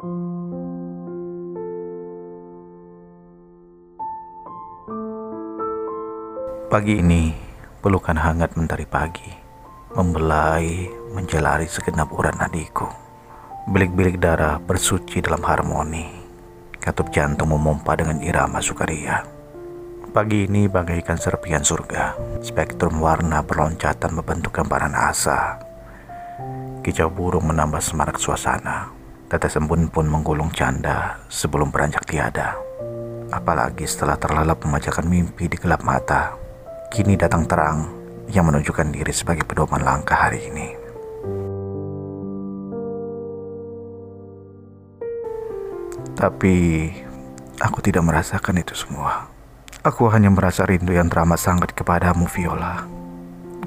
Pagi ini, pelukan hangat mentari pagi membelai menjelari segenap urat nadiku. Bilik-bilik darah bersuci dalam harmoni. Katup jantung memompa dengan irama sukaria. Pagi ini bagaikan serpian surga. Spektrum warna berloncatan membentuk gambaran asa. Kicau burung menambah semarak suasana. Tetes embun pun menggulung canda sebelum beranjak tiada. Apalagi setelah terlalap memajakan mimpi di gelap mata kini datang terang yang menunjukkan diri sebagai pedoman langkah hari ini. Tapi aku tidak merasakan itu semua. Aku hanya merasa rindu yang teramat sangat kepadamu, Viola.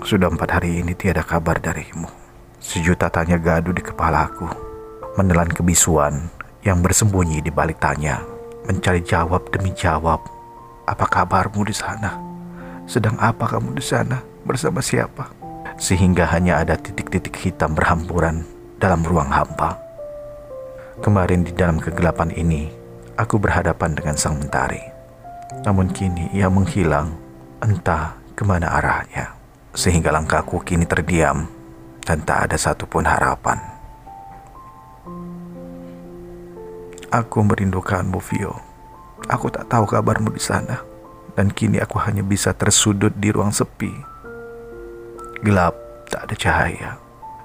Sudah empat hari ini tiada kabar darimu. Sejuta tanya gaduh di kepalaku, menelan kebisuan yang bersembunyi di balik tanya, mencari jawab demi jawab. Apa kabarmu di sana? Sedang apa kamu di sana? Bersama siapa? Sehingga hanya ada titik-titik hitam berhamburan dalam ruang hampa. Kemarin di dalam kegelapan ini, aku berhadapan dengan sang mentari. Namun kini ia menghilang, entah ke mana arahnya. Sehingga langkahku kini terdiam dan tak ada satupun harapan. Aku merindukanmu, Vio. Aku tak tahu kabarmu di sana dan kini aku hanya bisa tersudut di ruang sepi. Gelap, tak ada cahaya.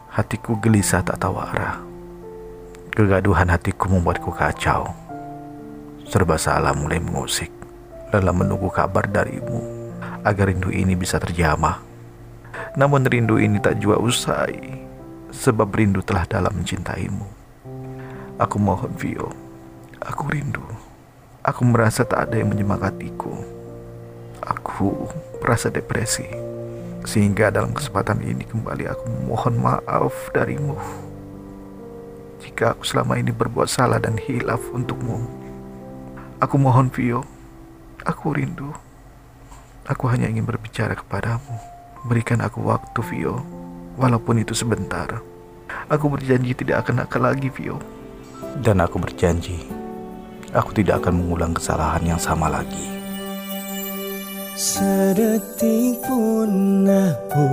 Hatiku gelisah tak tahu arah. Kegaduhan hatiku membuatku kacau. Serba salah mulai mengusik. Lelah menunggu kabar darimu agar rindu ini bisa terjamah. Namun rindu ini tak jua usai sebab rindu telah dalam mencintaimu. Aku mohon Vio, aku rindu. Aku merasa tak ada yang menyemangatiku aku merasa depresi. Sehingga dalam kesempatan ini kembali aku mohon maaf darimu. Jika aku selama ini berbuat salah dan hilaf untukmu. Aku mohon Vio, aku rindu. Aku hanya ingin berbicara kepadamu. Berikan aku waktu Vio, walaupun itu sebentar. Aku berjanji tidak akan nakal lagi Vio. Dan aku berjanji, aku tidak akan mengulang kesalahan yang sama lagi. Sedetik pun aku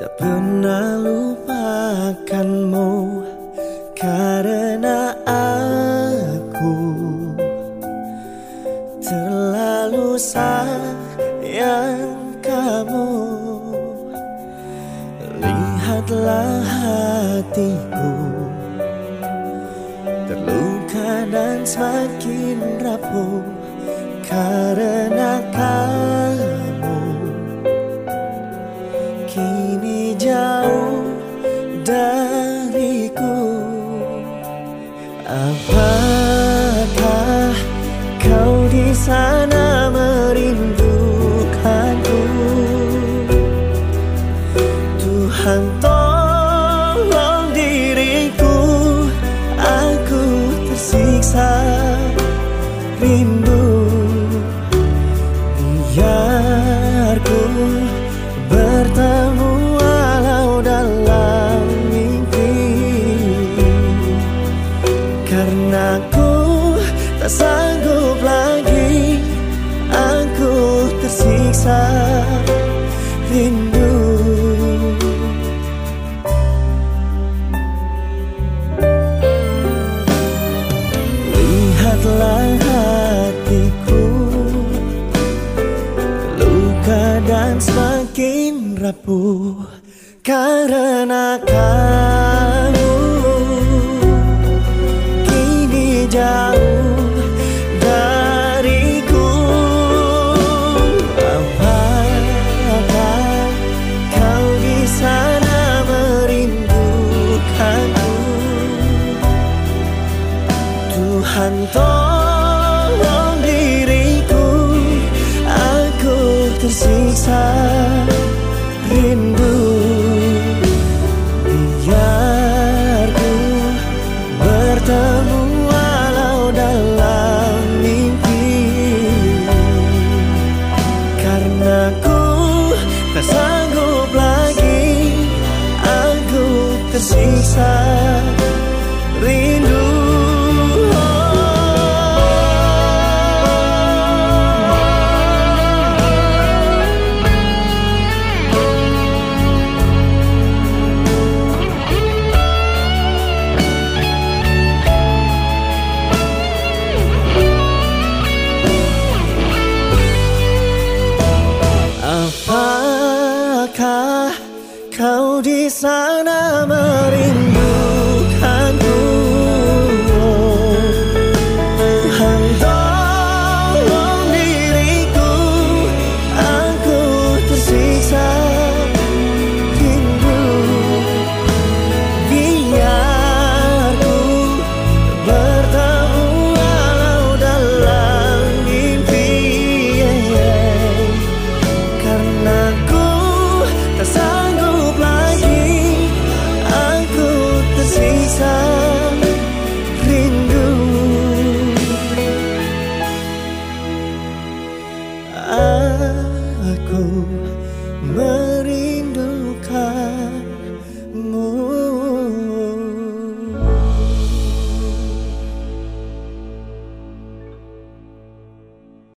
Tak pernah lupakanmu Karena aku Terlalu sayang kamu Lihatlah hatiku Dan semakin rapuh karena kamu tersiksa rindu. Lihatlah hatiku Luka dan semakin rapuh Karena kamu tolong diriku Aku tersiksa rindu. Biar ku bertemu walau dalam mimpi. Karena ku tak sanggup lagi Aku tersiksa rindu di sana merindukanku? Aku